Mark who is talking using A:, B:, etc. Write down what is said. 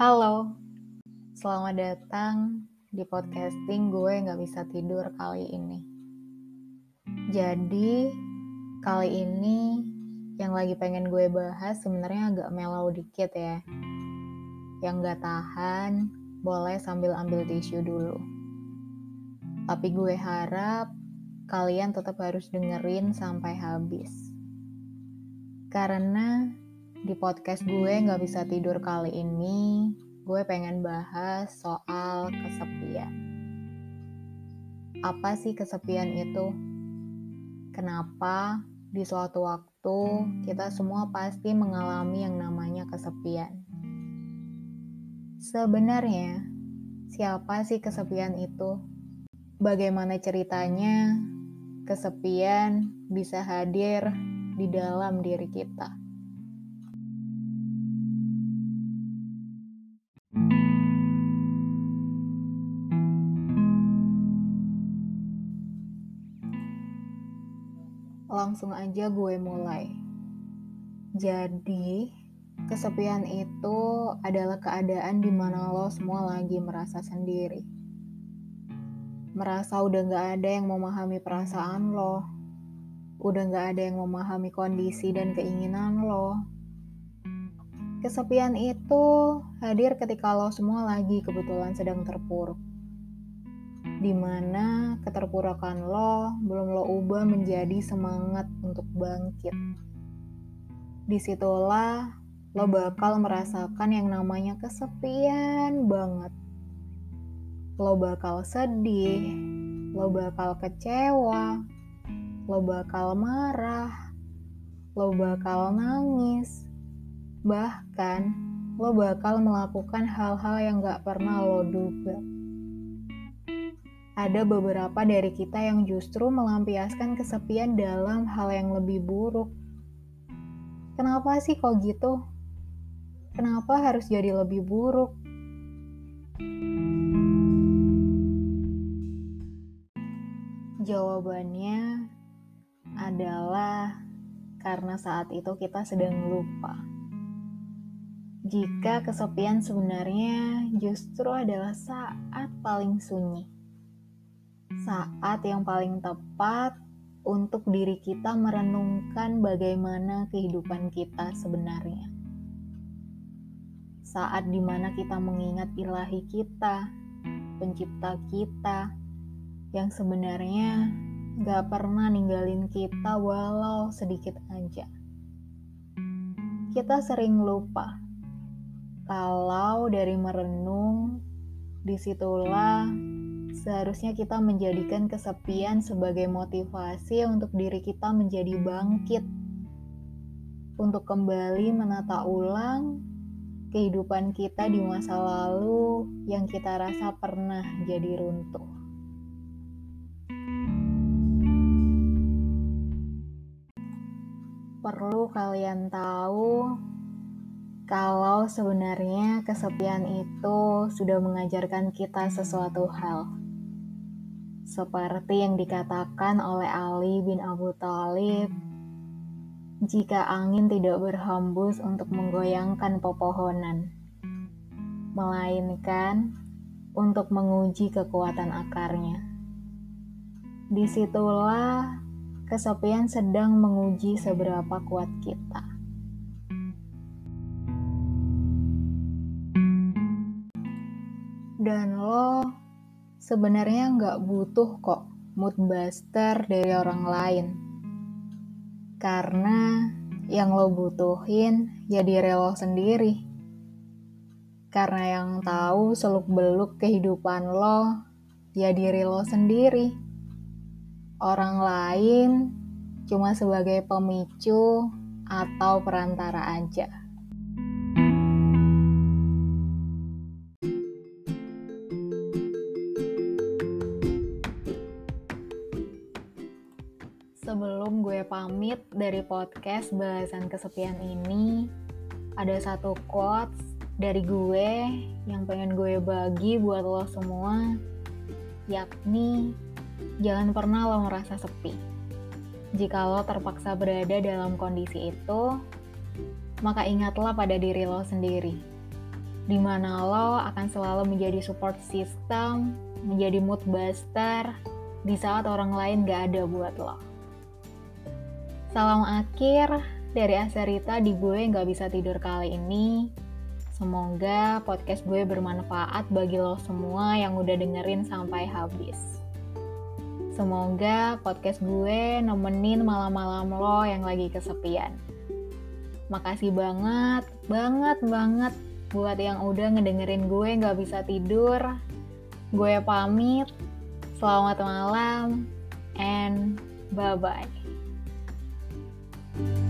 A: Halo, selamat datang di podcasting gue nggak bisa tidur kali ini. Jadi kali ini yang lagi pengen gue bahas sebenarnya agak mellow dikit ya. Yang nggak tahan boleh sambil ambil tisu dulu. Tapi gue harap kalian tetap harus dengerin sampai habis. Karena di podcast gue nggak bisa tidur kali ini, gue pengen bahas soal kesepian. Apa sih kesepian itu? Kenapa di suatu waktu kita semua pasti mengalami yang namanya kesepian? Sebenarnya, siapa sih kesepian itu? Bagaimana ceritanya kesepian bisa hadir di dalam diri kita? Langsung aja gue mulai. Jadi, kesepian itu adalah keadaan di mana lo semua lagi merasa sendiri. Merasa udah gak ada yang memahami perasaan lo. Udah gak ada yang memahami kondisi dan keinginan lo. Kesepian itu hadir ketika lo semua lagi kebetulan sedang terpuruk di mana keterpurukan lo belum lo ubah menjadi semangat untuk bangkit. Di situlah lo bakal merasakan yang namanya kesepian banget. Lo bakal sedih, lo bakal kecewa, lo bakal marah, lo bakal nangis, bahkan lo bakal melakukan hal-hal yang gak pernah lo duga ada beberapa dari kita yang justru melampiaskan kesepian dalam hal yang lebih buruk. Kenapa sih kok gitu? Kenapa harus jadi lebih buruk? Jawabannya adalah karena saat itu kita sedang lupa. Jika kesepian sebenarnya justru adalah saat paling sunyi saat yang paling tepat untuk diri kita merenungkan bagaimana kehidupan kita sebenarnya. Saat di mana kita mengingat ilahi kita, pencipta kita, yang sebenarnya gak pernah ninggalin kita walau sedikit aja. Kita sering lupa kalau dari merenung, di situlah Seharusnya kita menjadikan kesepian sebagai motivasi untuk diri kita menjadi bangkit, untuk kembali menata ulang kehidupan kita di masa lalu yang kita rasa pernah jadi runtuh. Perlu kalian tahu kalau sebenarnya kesepian itu sudah mengajarkan kita sesuatu hal. Seperti yang dikatakan oleh Ali bin Abu Thalib, jika angin tidak berhembus untuk menggoyangkan pepohonan, melainkan untuk menguji kekuatan akarnya. Di situlah kesepian sedang menguji seberapa kuat kita. Dan lo sebenarnya nggak butuh kok mood buster dari orang lain. Karena yang lo butuhin ya diri lo sendiri. Karena yang tahu seluk-beluk kehidupan lo ya diri lo sendiri. Orang lain cuma sebagai pemicu atau perantara aja. Pamit dari podcast bahasan kesepian ini, ada satu quotes dari gue yang pengen gue bagi buat lo semua, yakni jangan pernah lo merasa sepi. Jika lo terpaksa berada dalam kondisi itu, maka ingatlah pada diri lo sendiri. di mana lo akan selalu menjadi support system, menjadi mood buster di saat orang lain gak ada buat lo. Salam akhir dari Asarita di gue gak bisa tidur kali ini. Semoga podcast gue bermanfaat bagi lo semua yang udah dengerin sampai habis. Semoga podcast gue nemenin malam-malam lo yang lagi kesepian. Makasih banget, banget, banget buat yang udah ngedengerin gue gak bisa tidur. Gue pamit, selamat malam, and bye-bye. you.